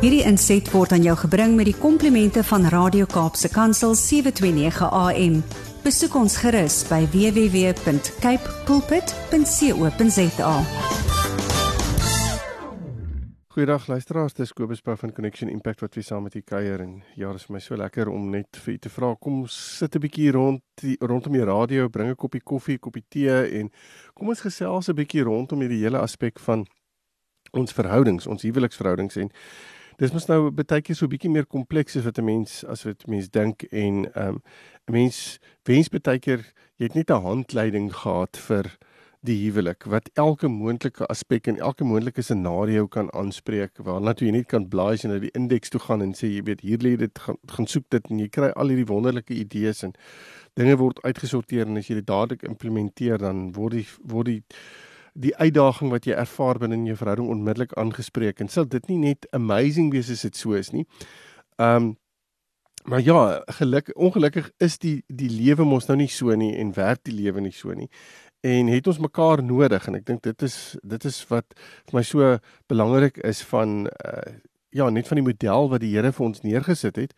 Hierdie inset word aan jou gebring met die komplimente van Radio Kaapse Kansel 729 AM. Besoek ons gerus by www.cape pulpit.co.za. Goeiedag luisteraars, dis Kobus Pau van Connection Impact wat weer saam met u kuier en ja, dit is vir my so lekker om net vir u te vra kom sit 'n bietjie rond die, rondom die radio, bring 'n koppie koffie, koppie tee en kom ons gesels 'n bietjie rondom hierdie hele aspek van ons verhoudings, ons huweliksverhoudings en dis mos nou baie keer so 'n bietjie meer kompleks as wat 'n mens as wat mens dink en ehm, 'n um, mens wens baie keer jy het net 'n handleiding gehad vir die huwelik wat elke moontlike aspek en elke moontlike scenario kan aanspreek waarna toe jy net kan blaai en na die indeks toe gaan en sê jy weet hier lê dit gaan, gaan soek dit en jy kry al hierdie wonderlike idees en dinge word uitgesorteer en as jy dit dadelik implementeer dan word die word die die uitdaging wat jy ervaar binne in jou verhouding onmiddellik aangespreek en sal dit nie net amazing wees as dit so is nie. Um maar ja, geluk ongelukkig is die die lewe mos nou nie so nie en werk die lewe nie so nie. En het ons mekaar nodig en ek dink dit is dit is wat vir my so belangrik is van uh ja, net van die model wat die Here vir ons neergesit het.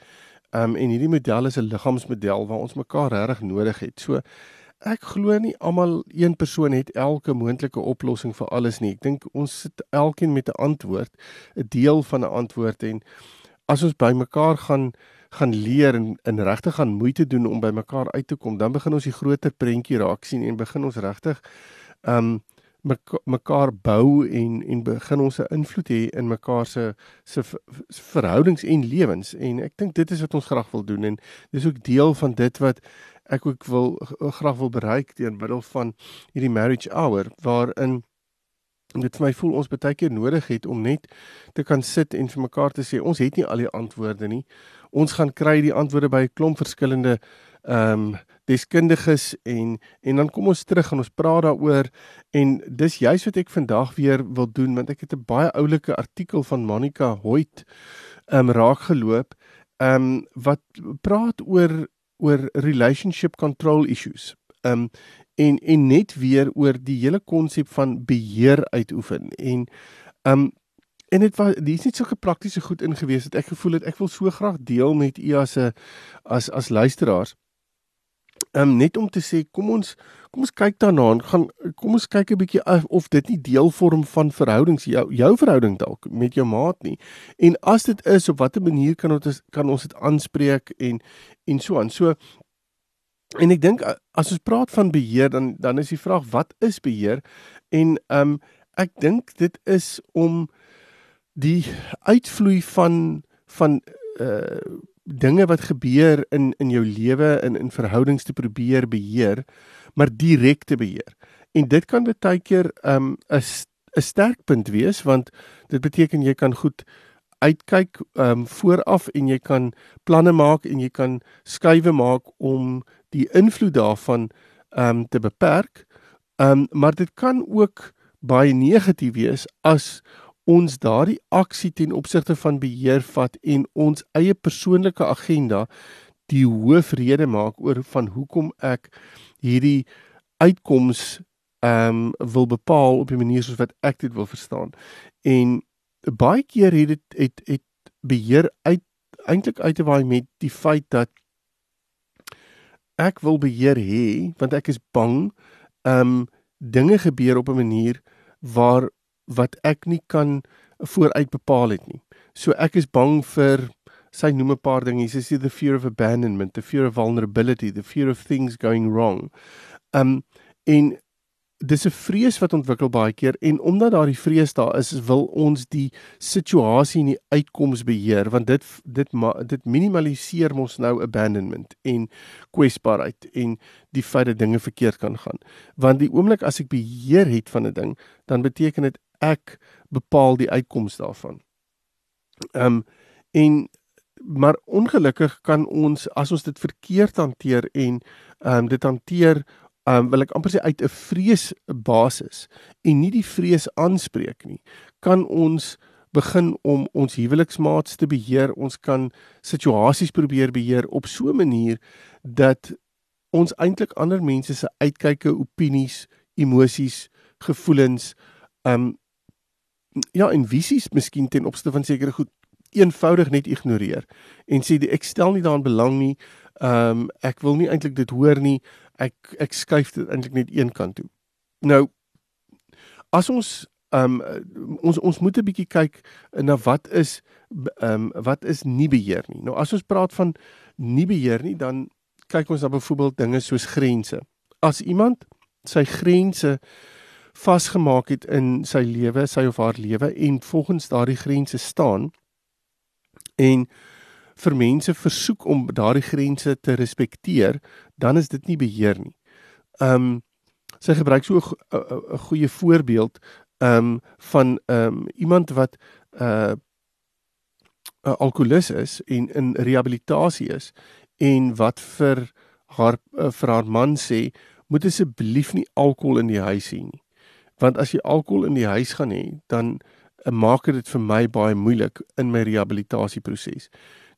Um en hierdie model is 'n liggaamsmodel waar ons mekaar regtig nodig het. So ek glo nie almal een persoon het elke moontlike oplossing vir alles nie. Ek dink ons sit elkeen met 'n antwoord, 'n deel van 'n antwoord en as ons by mekaar gaan gaan leer en in regtig gaan moeite doen om by mekaar uit te kom, dan begin ons die groter prentjie raak sien en begin ons regtig um mekaar bou en en begin ons 'n invloed hê in mekaar se se verhoudings en lewens en ek dink dit is wat ons graag wil doen en dis ook deel van dit wat ek ook wil graag wil bereik deur middel van hierdie marriage hour waarin dit vir my voel ons baie keer nodig het om net te kan sit en vir mekaar te sê ons het nie al die antwoorde nie. Ons gaan kry die antwoorde by 'n klomp verskillende ehm um, deskundiges en en dan kom ons terug en ons praat daaroor en dis juist wat ek vandag weer wil doen want ek het 'n baie oulike artikel van Monica Hoyt ehm um, raak geloop ehm um, wat praat oor oor relationship control issues. Um en en net weer oor die hele konsep van beheer uitoefen en um en dit was dis net so 'n praktiese goed ingewees het ek gevoel het ek wil so graag deel met u as 'n as as luisteraars. Um net om te sê kom ons kom ons kyk daarna en gaan kom ons kyk 'n bietjie of dit nie deel vorm van verhoudings jou jou verhouding dalk met jou maat nie. En as dit is op watter manier kan ons kan ons dit aanspreek en en so aan. So en ek dink as ons praat van beheer dan dan is die vraag wat is beheer? En um ek dink dit is om die uitvloei van van uh dinge wat gebeur in in jou lewe in in verhoudings te probeer beheer maar direk te beheer. En dit kan baie keer 'n um, 'n sterk punt wees want dit beteken jy kan goed uitkyk ehm um, vooraf en jy kan planne maak en jy kan skuwe maak om die invloed daarvan ehm um, te beperk. Ehm um, maar dit kan ook baie negatief wees as ons daardie aksie ten opsigte van beheer vat en ons eie persoonlike agenda die hoofrede maak oor van hoekom ek hierdie uitkoms ehm um, wil bepaal op 'n manier soos wat ek dit wil verstaan. En baie keer het dit het het beheer uit eintlik uit te waai met die feit dat ek wil beheer hê want ek is bang ehm um, dinge gebeur op 'n manier waar wat ek nie kan vooruit bepaal het nie. So ek is bang vir sy noem 'n paar dinge. Sy sê the fear of abandonment, the fear of vulnerability, the fear of things going wrong. Um en dis 'n vrees wat ontwikkel baie keer en omdat daardie vrees daar is, wil ons die situasie en die uitkoms beheer want dit dit dit minimaliseer mos nou abandonment en kwesbaarheid en die feit dat dinge verkeerd kan gaan. Want die oomblik as ek beheer het van 'n ding, dan beteken dit ek bepaal die uitkoms daarvan. Um en maar ongelukkig kan ons as ons dit verkeerd hanteer en ehm um, dit hanteer ehm um, wil ek amper sê uit 'n vrees basis en nie die vrees aanspreek nie kan ons begin om ons huweliksmaats te beheer ons kan situasies probeer beheer op so 'n manier dat ons eintlik ander mense se uitkyke opinies emosies gevoelens ehm um, ja en visies miskien ten opsigte van sekere goed eenvoudig net ignoreer en sê ek stel nie daaraan belang nie. Ehm um, ek wil nie eintlik dit hoor nie. Ek ek skuif dit eintlik net een kant toe. Nou as ons ehm um, ons ons moet 'n bietjie kyk na wat is ehm um, wat is nie beheer nie. Nou as ons praat van nie beheer nie, dan kyk ons na byvoorbeeld dinge soos grense. As iemand sy grense vasgemaak het in sy lewe, sy of haar lewe en volgens daardie grense staan en vir mense versoek om daardie grense te respekteer, dan is dit nie beheer nie. Um sy gebruik so 'n goeie voorbeeld um van um iemand wat 'n uh, 'n alkolikus is en in rehabilitasie is en wat vir haar uh, vir haar man sê moet asseblief nie alkohol in die huis hê nie want as jy alkohol in die huis gaan hê, dan uh, maak dit vir my baie moeilik in my rehabilitasieproses.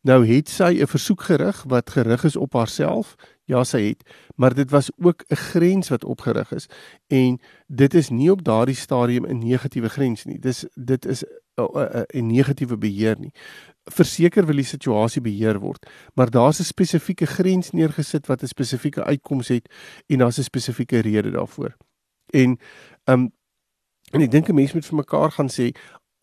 Nou het sy 'n versoek gerig wat gerig is op haarself. Ja, sy het, maar dit was ook 'n grens wat opgerig is en dit is nie op daardie stadium 'n negatiewe grens nie. Dis dit is 'n 'n negatiewe beheer nie. Verseker wil die situasie beheer word, maar daar's 'n spesifieke grens neergesit wat 'n spesifieke uitkoms het en daar's 'n spesifieke rede daarvoor. En um, en ek dink 'n mens moet vir mekaar gaan sê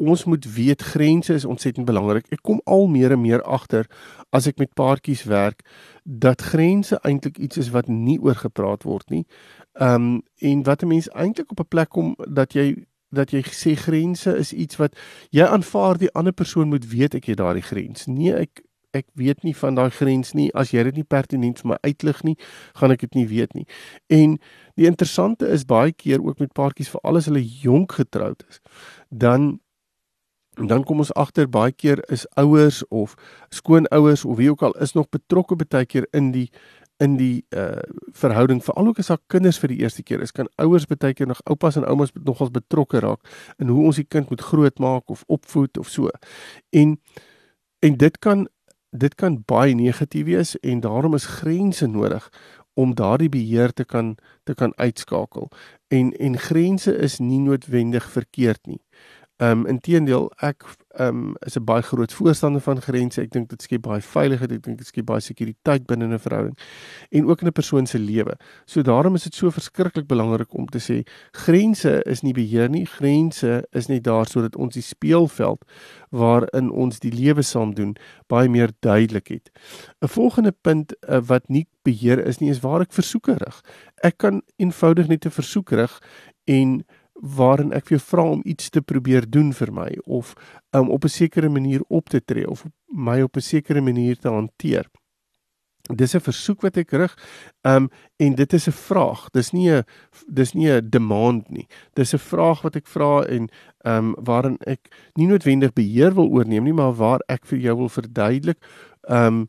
ons moet weet grense is ontsettend belangrik. Ek kom al meer en meer agter as ek met paartjies werk dat grense eintlik iets is wat nie oor gepraat word nie. Um, en wat 'n mens eintlik op 'n plek kom dat jy dat jy sê grense is iets wat jy aanvaar die ander persoon moet weet ek het daardie grens. Nee, ek ek weet nie van daai grens nie. As jy dit nie pertinent vir my uitlig nie, gaan ek dit nie weet nie. En die interessante is baie keer ook met paartjies vir alles hulle jonk getroud is, dan dan kom ons agter baie keer is ouers of skoonouers of wie ook al is nog betrokke baie keer in die in die uh verhouding veral ook as daar kinders vir die eerste keer is kan ouers baie keer nog oupas en oumas nogals betrokke raak in hoe ons die kind moet grootmaak of opvoed of so. En en dit kan dit kan baie negatief wees en daarom is grense nodig om daardie beheer te kan te kan uitskakel. En en grense is nie noodwendig verkeerd nie. Ehm um, inteendeel ek ehm um, is 'n baie groot voorstander van grense. Ek dink dit skep baie veiligheid, ek dink dit skep baie sekuriteit binne 'n verhouding en ook in 'n persoon se lewe. So daarom is dit so verskriklik belangrik om te sê grense is nie beheer nie. Grense is net daar sodat ons die speelveld waarin ons die lewe saam doen baie meer duidelik het. 'n Volgende punt uh, wat nie beheer is nie, is waar ek versoeke rig. Ek kan eenvoudig net 'n versoek rig en waarin ek vir jou vra om iets te probeer doen vir my of um, op 'n sekere manier op te tree of my op 'n sekere manier te hanteer. Dis 'n versoek wat ek rig. Um en dit is 'n vraag. Dis nie 'n dis nie 'n demand nie. Dis 'n vraag wat ek vra en um waarin ek nie noodwendig beheer wil oorneem nie, maar waar ek vir jou wil verduidelik um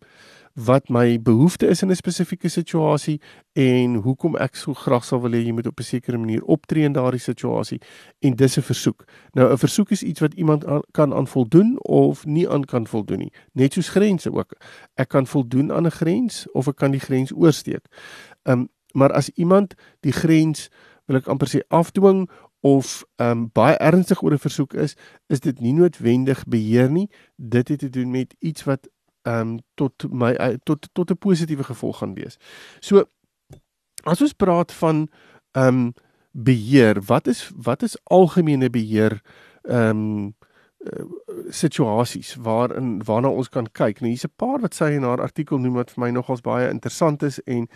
wat my behoefte is in 'n spesifieke situasie en hoekom ek so graag sal wil hê jy moet op 'n sekere manier optree in daardie situasie en dis 'n versoek. Nou 'n versoek is iets wat iemand aan, kan aan voldoen of nie aan kan voldoen nie. Net soos grense ook. Ek kan voldoen aan 'n grens of ek kan die grens oorsteek. Um maar as iemand die grens wil ek amper sê afdwing of um baie ernstig oor 'n versoek is, is dit nie noodwendig beheer nie. Dit het te doen met iets wat ehm um, tot my uh, tot tot 'n positiewe gevolg gaan wees. So as ons praat van ehm um, beheer, wat is wat is algemene beheer ehm um, uh, situasies waarin waarna ons kan kyk. Nou hier's 'n paar wat sy in haar artikel noem wat vir my nogals baie interessant is en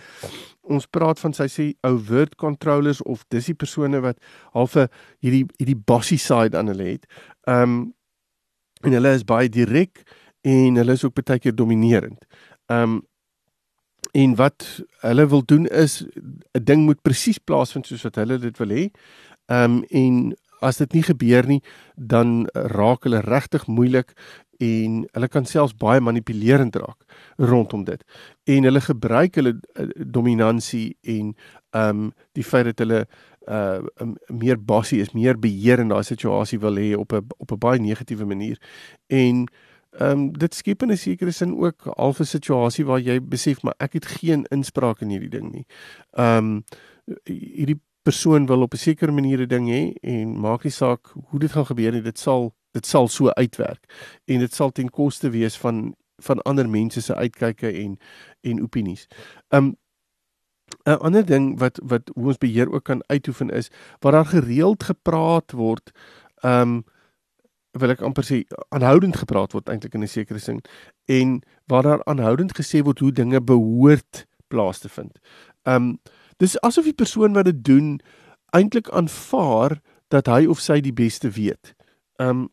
ons praat van sy sê overt controllers of dis die persone wat half hierdie hierdie bossy side aan hulle het. Ehm um, en hulle is baie direk en hulle is ook baie keer dominerend. Um en wat hulle wil doen is 'n ding moet presies plaasvind soos wat hulle dit wil hê. Um en as dit nie gebeur nie, dan raak hulle regtig moeilik en hulle kan selfs baie manipulerend raak rondom dit. En hulle gebruik hulle uh, dominansie en um die feit dat hulle uh meer bossy is, meer beheer in daai situasie wil hê op 'n op 'n baie negatiewe manier. En Ehm um, dit skep in 'n sekere sin ook half 'n situasie waar jy besef maar ek het geen inspraak in hierdie ding nie. Ehm um, hierdie persoon wil op 'n sekere manier 'n ding hê en maak nie saak hoe dit gaan gebeur nie, dit sal dit sal so uitwerk en dit sal ten koste wees van van ander mense se uitkyke en en opinies. Um 'n ander ding wat wat ons beheer ook kan uitoefen is waar daar gereeld gepraat word um wil ek amper sê aanhoudend gepraat word eintlik in 'n sekere sin en waar daar aanhoudend gesê word hoe dinge behoort plaas te vind. Um dis asof die persoon wat dit doen eintlik aanvaar dat hy of sy die beste weet. Um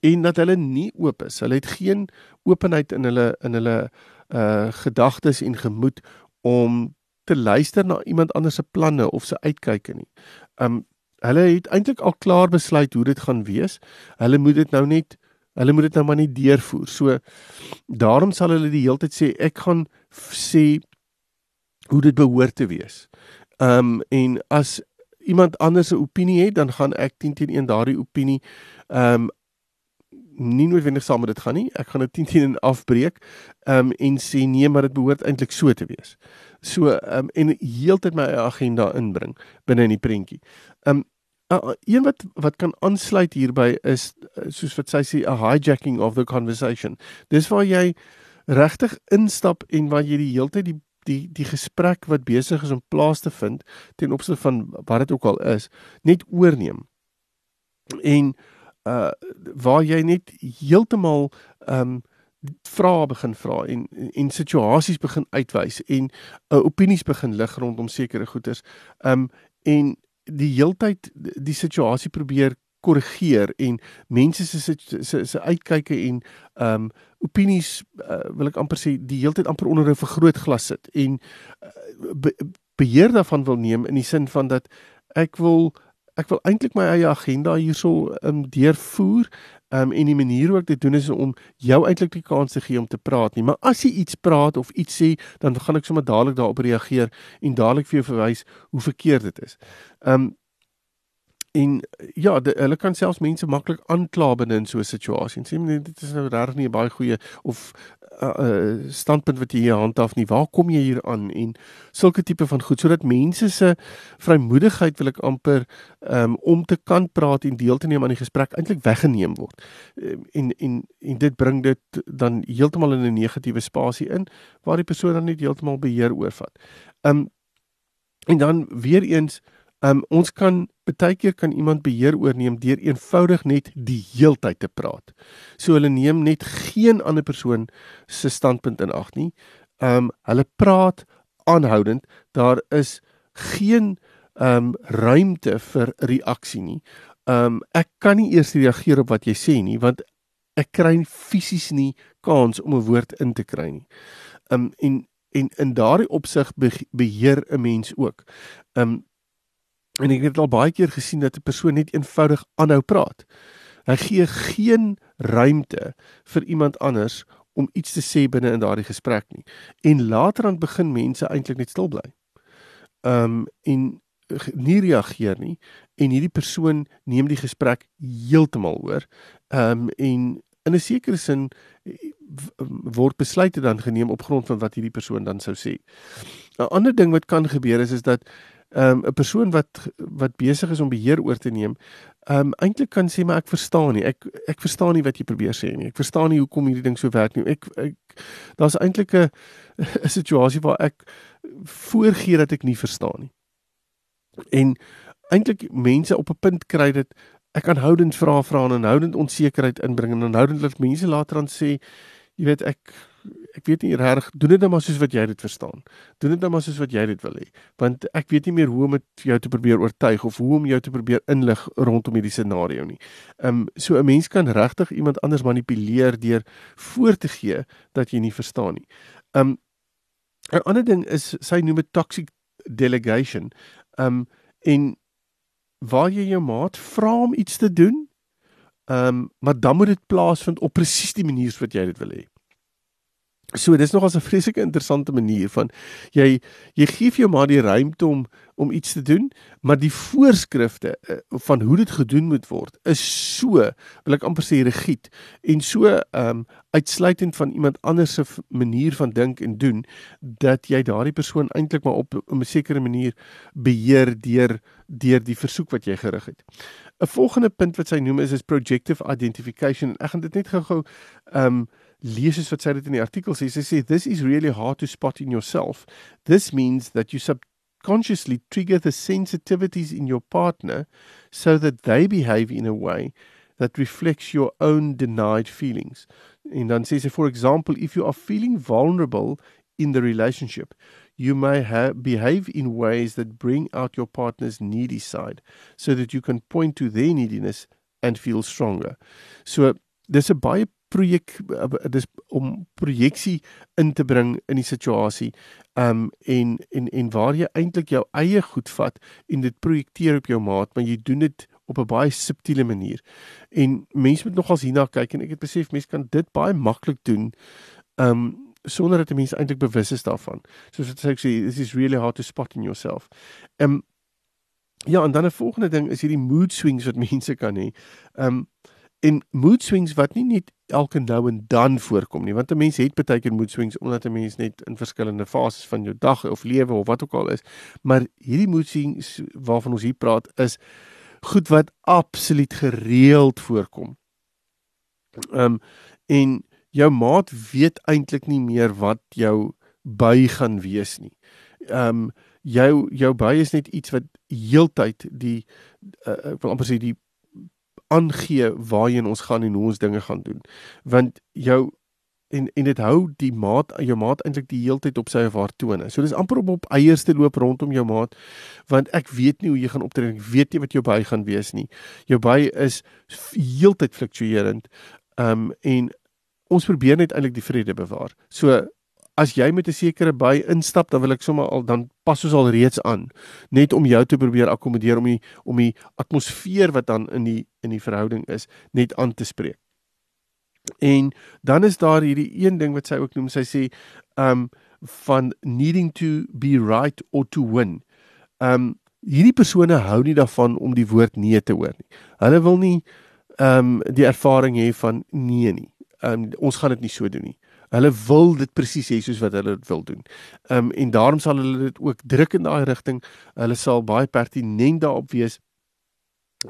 en dat hulle nie oop is. Hulle het geen openheid in hulle in hulle uh gedagtes en gemoed om te luister na iemand anders se planne of se uitkyke nie. Um hulle het eintlik al klaar besluit hoe dit gaan wees. Hulle moet dit nou net hulle moet dit nou maar net deurvoer. So daarom sal hulle die hele tyd sê ek gaan sê hoe dit behoort te wees. Um en as iemand anders 'n opinie het, dan gaan ek 10 teen 1 daardie opinie um nie noodwendig saam met dit gaan nie. Ek gaan dit 10 teen 1 afbreek um en sê nee, maar dit behoort eintlik so te wees. So um en heeltyd my agenda inbring binne in die prentjie. Um uh, een wat wat kan aansluit hierby is soos wat sy sê a hijacking of the conversation. Dis waar jy regtig instap en waar jy die heeltyd die die die gesprek wat besig is om plaas te vind ten opsigte van wat dit ook al is, net oorneem. En uh waar jy net heeltemal um vrae begin vra en en situasies begin uitwys en uh, opinies begin lig rondom sekere goeters. Um en die heeltyd die situasie probeer korrigeer en mense se se se uitkyke en um, opinies uh, wil ek amper sê die heeltyd amper onder 'n vergrootglas sit en uh, be, beheer daarvan wil neem in die sin van dat ek wil ek wil eintlik my eie agenda hierso um, deurvoer um, en die manier hoe ek dit doen is om jou eintlik die kans te gee om te praat nie maar as jy iets praat of iets sê dan gaan ek sommer dadelik daarop reageer en dadelik vir jou verwys hoe verkeerd dit is. Ehm um, En ja, de, hulle kan selfs mense maklik aankla binne in so 'n situasie. Sê men dit is nou regtig nie 'n baie goeie of 'n uh, uh, standpunt wat jy hier handhaaf nie. Waar kom jy hier aan? En sulke tipe van goed sodat mense se vrymoedigheid wil ek amper um, om te kan praat en deel te neem aan die gesprek eintlik weggeneem word. Um, en en en dit bring dit dan heeltemal in 'n negatiewe spasie in waar die persoon dan net heeltemal beheer oorvat. Um en dan weer eens Um ons kan baie keer kan iemand beheer oorneem deur eenvoudig net die heeltyd te praat. So hulle neem net geen ander persoon se standpunt in ag nie. Um hulle praat aanhoudend. Daar is geen um ruimte vir reaksie nie. Um ek kan nie eers reageer op wat jy sê nie want ek kry fisies nie kans om 'n woord in te kry nie. Um en en in daardie opsig beheer 'n mens ook. Um En ek het al baie keer gesien dat 'n persoon net eenvoudig aanhou praat. Hy gee geen ruimte vir iemand anders om iets te sê binne in daardie gesprek nie. En later dan begin mense eintlik net stil bly. Um en nie reageer nie en hierdie persoon neem die gesprek heeltemal oor. Um en in 'n sekere sin word besluite dan geneem op grond van wat hierdie persoon dan sou sê. 'n Ander ding wat kan gebeur is is dat um, 'n persoon wat wat besig is om beheer oor te neem, um, eintlik kan sê maar ek verstaan nie. Ek ek verstaan nie wat jy probeer sê nie. Ek verstaan nie hoekom hierdie ding so werk nie. Ek, ek daar's eintlik 'n 'n situasie waar ek voorgee dat ek nie verstaan nie. En eintlik mense op 'n punt kry dit ek aanhoudend vra vra en aanhoudend onsekerheid inbring en aanhoudend laat mense later aan sê jy weet ek ek weet nie reg doen dit nou maar soos wat jy dit verstaan. Doen dit nou maar soos wat jy dit wil hê. Want ek weet nie meer hoe om dit jou te probeer oortuig of hoe om jou te probeer inlig rondom hierdie scenario nie. Ehm um, so 'n mens kan regtig iemand anders manipuleer deur voor te gee dat jy nie verstaan nie. Ehm um, 'n ander ding is sy noem dit toxic delegation. Ehm um, en waar jy jou maat vra om iets te doen, ehm um, maar dan moet dit plaasvind op presies die manier wat jy dit wil hê. So dis nogals 'n vreeslike interessante manier van jy jy gee vir jou maar die ruimte om om iets te doen, maar die voorskrifte uh, van hoe dit gedoen moet word is so, wil ek amper sê rigied en so ehm um, uitsluitend van iemand anders se manier van dink en doen dat jy daardie persoon eintlik maar op 'n sekere manier beheer deur deur die versoek wat jy gerig het. 'n volgende punt wat sy noem is is projective identification. Ek gaan dit net gou-gou ehm um, lees wat sy dit in die artikel sê. Sy sê this is really hard to spot in yourself. This means that you subconsciously trigger the sensitivities in your partner so that they behave in a way that reflects your own denied feelings. En dan sê sy for example, if you are feeling vulnerable in the relationship, you may have, behave in ways that bring out your partner's needy side so that you can point to their neediness and feel stronger. So dis 'n baie projek dis om projeksie in te bring in die situasie. Um en en en waar jy eintlik jou eie goed vat en dit projekteer op jou maat, maar jy doen dit op 'n baie subtiele manier. En mense moet nogals hierna kyk en ek het besef mense kan dit baie maklik doen. Um sonder dat 'n mens eintlik bewus is daarvan. Soos wat ek sê, this is really hard to spot in yourself. Um, ja, en dan 'n volgende ding is hierdie mood swings wat mense kan hê. Um, en mood swings wat nie net elke nou en dan voorkom nie, want 'n mens het baie keer mood swings omdat 'n mens net in verskillende fases van jou dag of lewe of wat ook al is. Maar hierdie mood swings waarvan ons hier praat is goed wat absoluut gereeld voorkom. Ehm um, en jou maat weet eintlik nie meer wat jou by gaan wees nie. Ehm um, jou jou by is net iets wat heeltyd die uh, ek wil amper sê die aangee waarheen ons gaan en hoe ons dinge gaan doen. Want jou en en dit hou die maat jou maat eintlik die heeltyd op sy of haar tone. So dis amper om op eiers te loop rondom jou maat want ek weet nie hoe jy gaan optree nie. Ek weet nie wat jou by gaan wees nie. Jou by is heeltyd fluktuerend. Ehm um, en ons probeer net eintlik die vrede bewaar. So as jy met 'n sekere by instap, dan wil ek sommer al dan pas ons al reeds aan net om jou te probeer akkommodeer om die om die atmosfeer wat dan in die in die verhouding is net aan te spreek. En dan is daar hierdie een ding wat sy ook noem, sy sê um van needing to be right or to win. Um hierdie persone hou nie daarvan om die woord nee te hoor nie. Hulle wil nie um die ervaring hê van nee nie um, ons gaan dit nie so doen nie. Hulle wil dit presies hê soos wat hulle dit wil doen. Ehm um, en daarom sal hulle dit ook druk in daai rigting. Hulle sal baie pertinent daarop wees.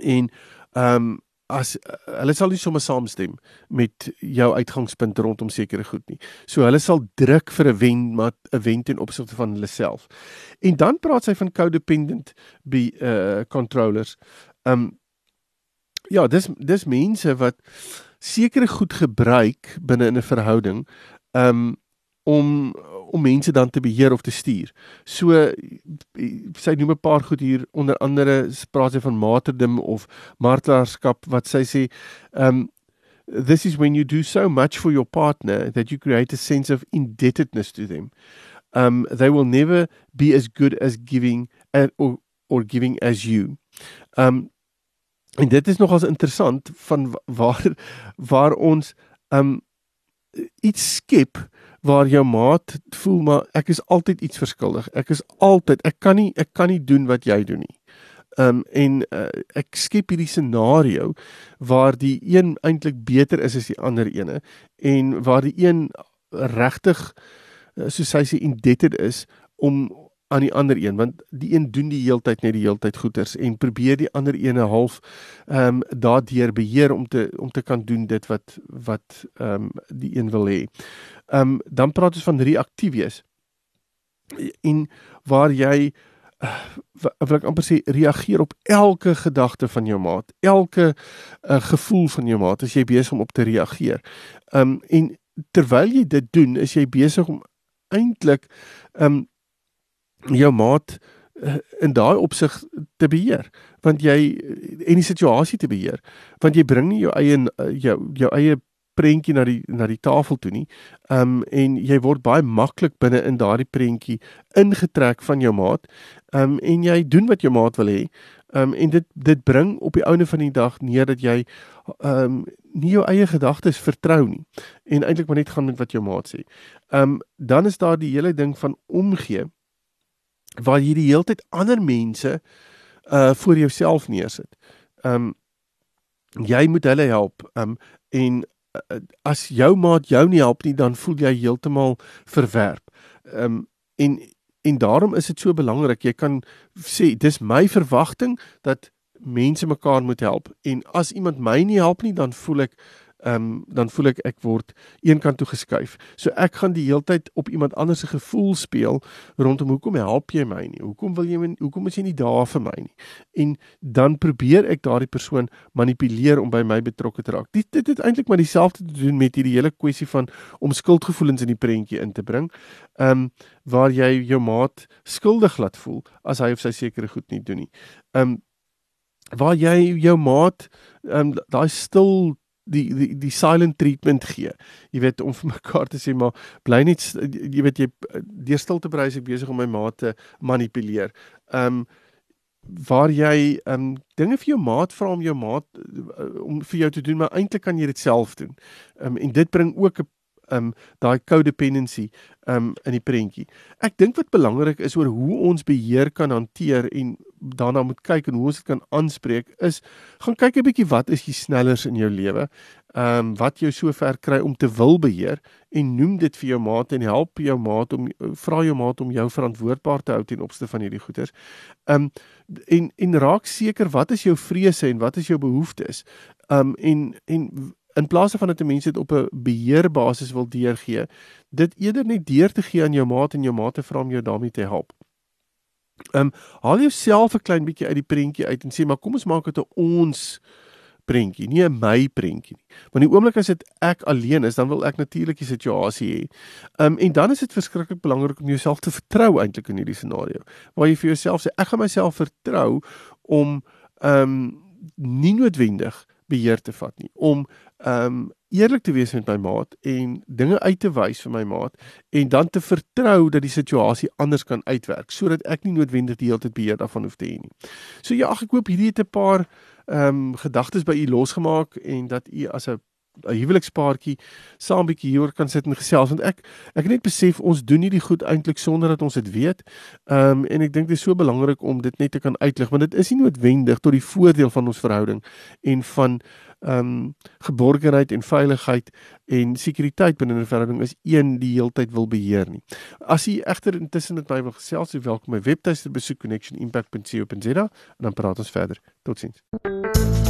En ehm um, as hulle sal nie sommer saamstem met jou uitgangspunt rondom sekere goed nie. So hulle sal druk vir 'n wen maar 'n wen ten opsigte van hulle self. En dan praat sy van codependent be uh controllers. Ehm um, ja, dis dis mense wat sekere goed gebruik binne in 'n verhouding um om om mense dan te beheer of te stuur. So sy noem 'n paar goed hier onder andere praat sy van martyrdom of martelaarskap wat sy sê um this is when you do so much for your partner that you create a sense of indebtedness to them. Um they will never be as good as giving or or giving as you. Um En dit is nogals interessant van waar waar ons um iets skep waar jou maat voel maar ek is altyd iets verskuldig. Ek is altyd ek kan nie ek kan nie doen wat jy doen nie. Um en uh, ek skep hierdie scenario waar die een eintlik beter is as die ander ene en waar die een regtig uh, soos hy sê indebted is om aan die ander een want die een doen die heeltyd net die heeltyd goeders en probeer die ander ene half ehm um, daardeur beheer om te om te kan doen dit wat wat ehm um, die een wil hê. Ehm um, dan praat ons van reaktief wees. En waar jy uh, wil ek amper sê reageer op elke gedagte van jou maat, elke uh, gevoel van jou maat as jy besig om op te reageer. Ehm um, en terwyl jy dit doen, is jy besig om eintlik ehm um, jou maat eh, in daai opsig te beheer want jy en die situasie te beheer want jy bring nie jou eie jou jou eie prentjie na die na die tafel toe nie. Um en jy word baie maklik binne in daardie prentjie ingetrek van jou maat. Um en jy doen wat jou maat wil hê. Um en dit dit bring op die ouene van die dag neer dat jy um nie jou eie gedagtes vertrou nie en eintlik maar net gaan met wat jou maat sê. Um dan is daar die hele ding van omgee waar jy die hele tyd ander mense uh voor jouself neersit. Um jy moet hulle help. Um en uh, as jou maat jou nie help nie, dan voel jy heeltemal verwerp. Um en en daarom is dit so belangrik. Jy kan sê dis my verwagting dat mense mekaar moet help en as iemand my nie help nie dan voel ek ehm um, dan voel ek ek word eenkant toe geskuif. So ek gaan die heeltyd op iemand anders se gevoel speel rondom hoekom help jy my nie? Hoekom wil jy my hoekom is jy nie daar vir my nie? En dan probeer ek daardie persoon manipuleer om by my betrokke te raak. Dit dit het eintlik maar dieselfde te doen met hierdie hele kwessie van om skuldgevoelens in die prentjie in te bring. Ehm um, waar jy jou maat skuldig laat voel as hy of sy sekere goed nie doen nie. Ehm um, waar jy jou maat ehm um, daai stil die die die silent treatment gee. Jy weet om vir mekaar te sê maar bly net jy weet jy deur stil te bly ek besig om my maat te manipuleer. Um waar jy um dinge vir jou maat vra om jou maat uh, om vir jou te doen maar eintlik kan jy dit self doen. Um en dit bring ook 'n um daai codependency um in die prentjie. Ek dink wat belangrik is oor hoe ons beheer kan hanteer en daarna moet kyk en hoe ons dit kan aanspreek is gaan kyk 'n bietjie wat is die snellers in jou lewe. Um wat jou so ver kry om te wil beheer en noem dit vir jou maat en help jou maat om vra jou maat om jou verantwoordbaar te hou ten opsigte van hierdie goeders. Um en en raak seker wat is jou vrese en wat is jou behoeftes. Um en en in plaas van dat mense dit op 'n beheerbasis wil deurgee, dit eerder net deur te gee aan jou maat en jou maat te vra om jou daarmee te help. Ehm um, haal jouself 'n klein bietjie uit die prentjie uit en sê maar kom ons maak dit 'n ons prentjie, nie 'n my prentjie nie. Want die oomblik as dit ek alleen is, dan wil ek natuurlik die situasie hê. Ehm um, en dan is dit verskriklik belangrik om jouself te vertrou eintlik in hierdie scenario. Waar jy vir jouself sê ek gaan myself vertrou om ehm um, nie noodwendig beheer te vat nie om um eerlik te wees met my maat en dinge uit te wys vir my maat en dan te vertrou dat die situasie anders kan uitwerk sodat ek nie noodwendig die hele tyd beheer daarvan hoef te hê nie. So ja, ek hoop hierdie het 'n paar um gedagtes by u losgemaak en dat u as 'n 'n huwelikspaartjie saam bietjie hieroor kan sit en gesels want ek ek het net besef ons doen hierdie goed eintlik sonder dat ons dit weet. Ehm um, en ek dink dit is so belangrik om dit net te kan uitlig want dit is nie noodwendig tot die voordeel van ons verhouding en van ehm um, geborgenheid en veiligheid en sekuriteit binne 'n verhouding is een die heeltyd wil beheer nie. As jy egter intussen met my wil gesels, so welkom my webtuiste besoek connectionimpact.co.za en dan praat ons verder. Totsiens.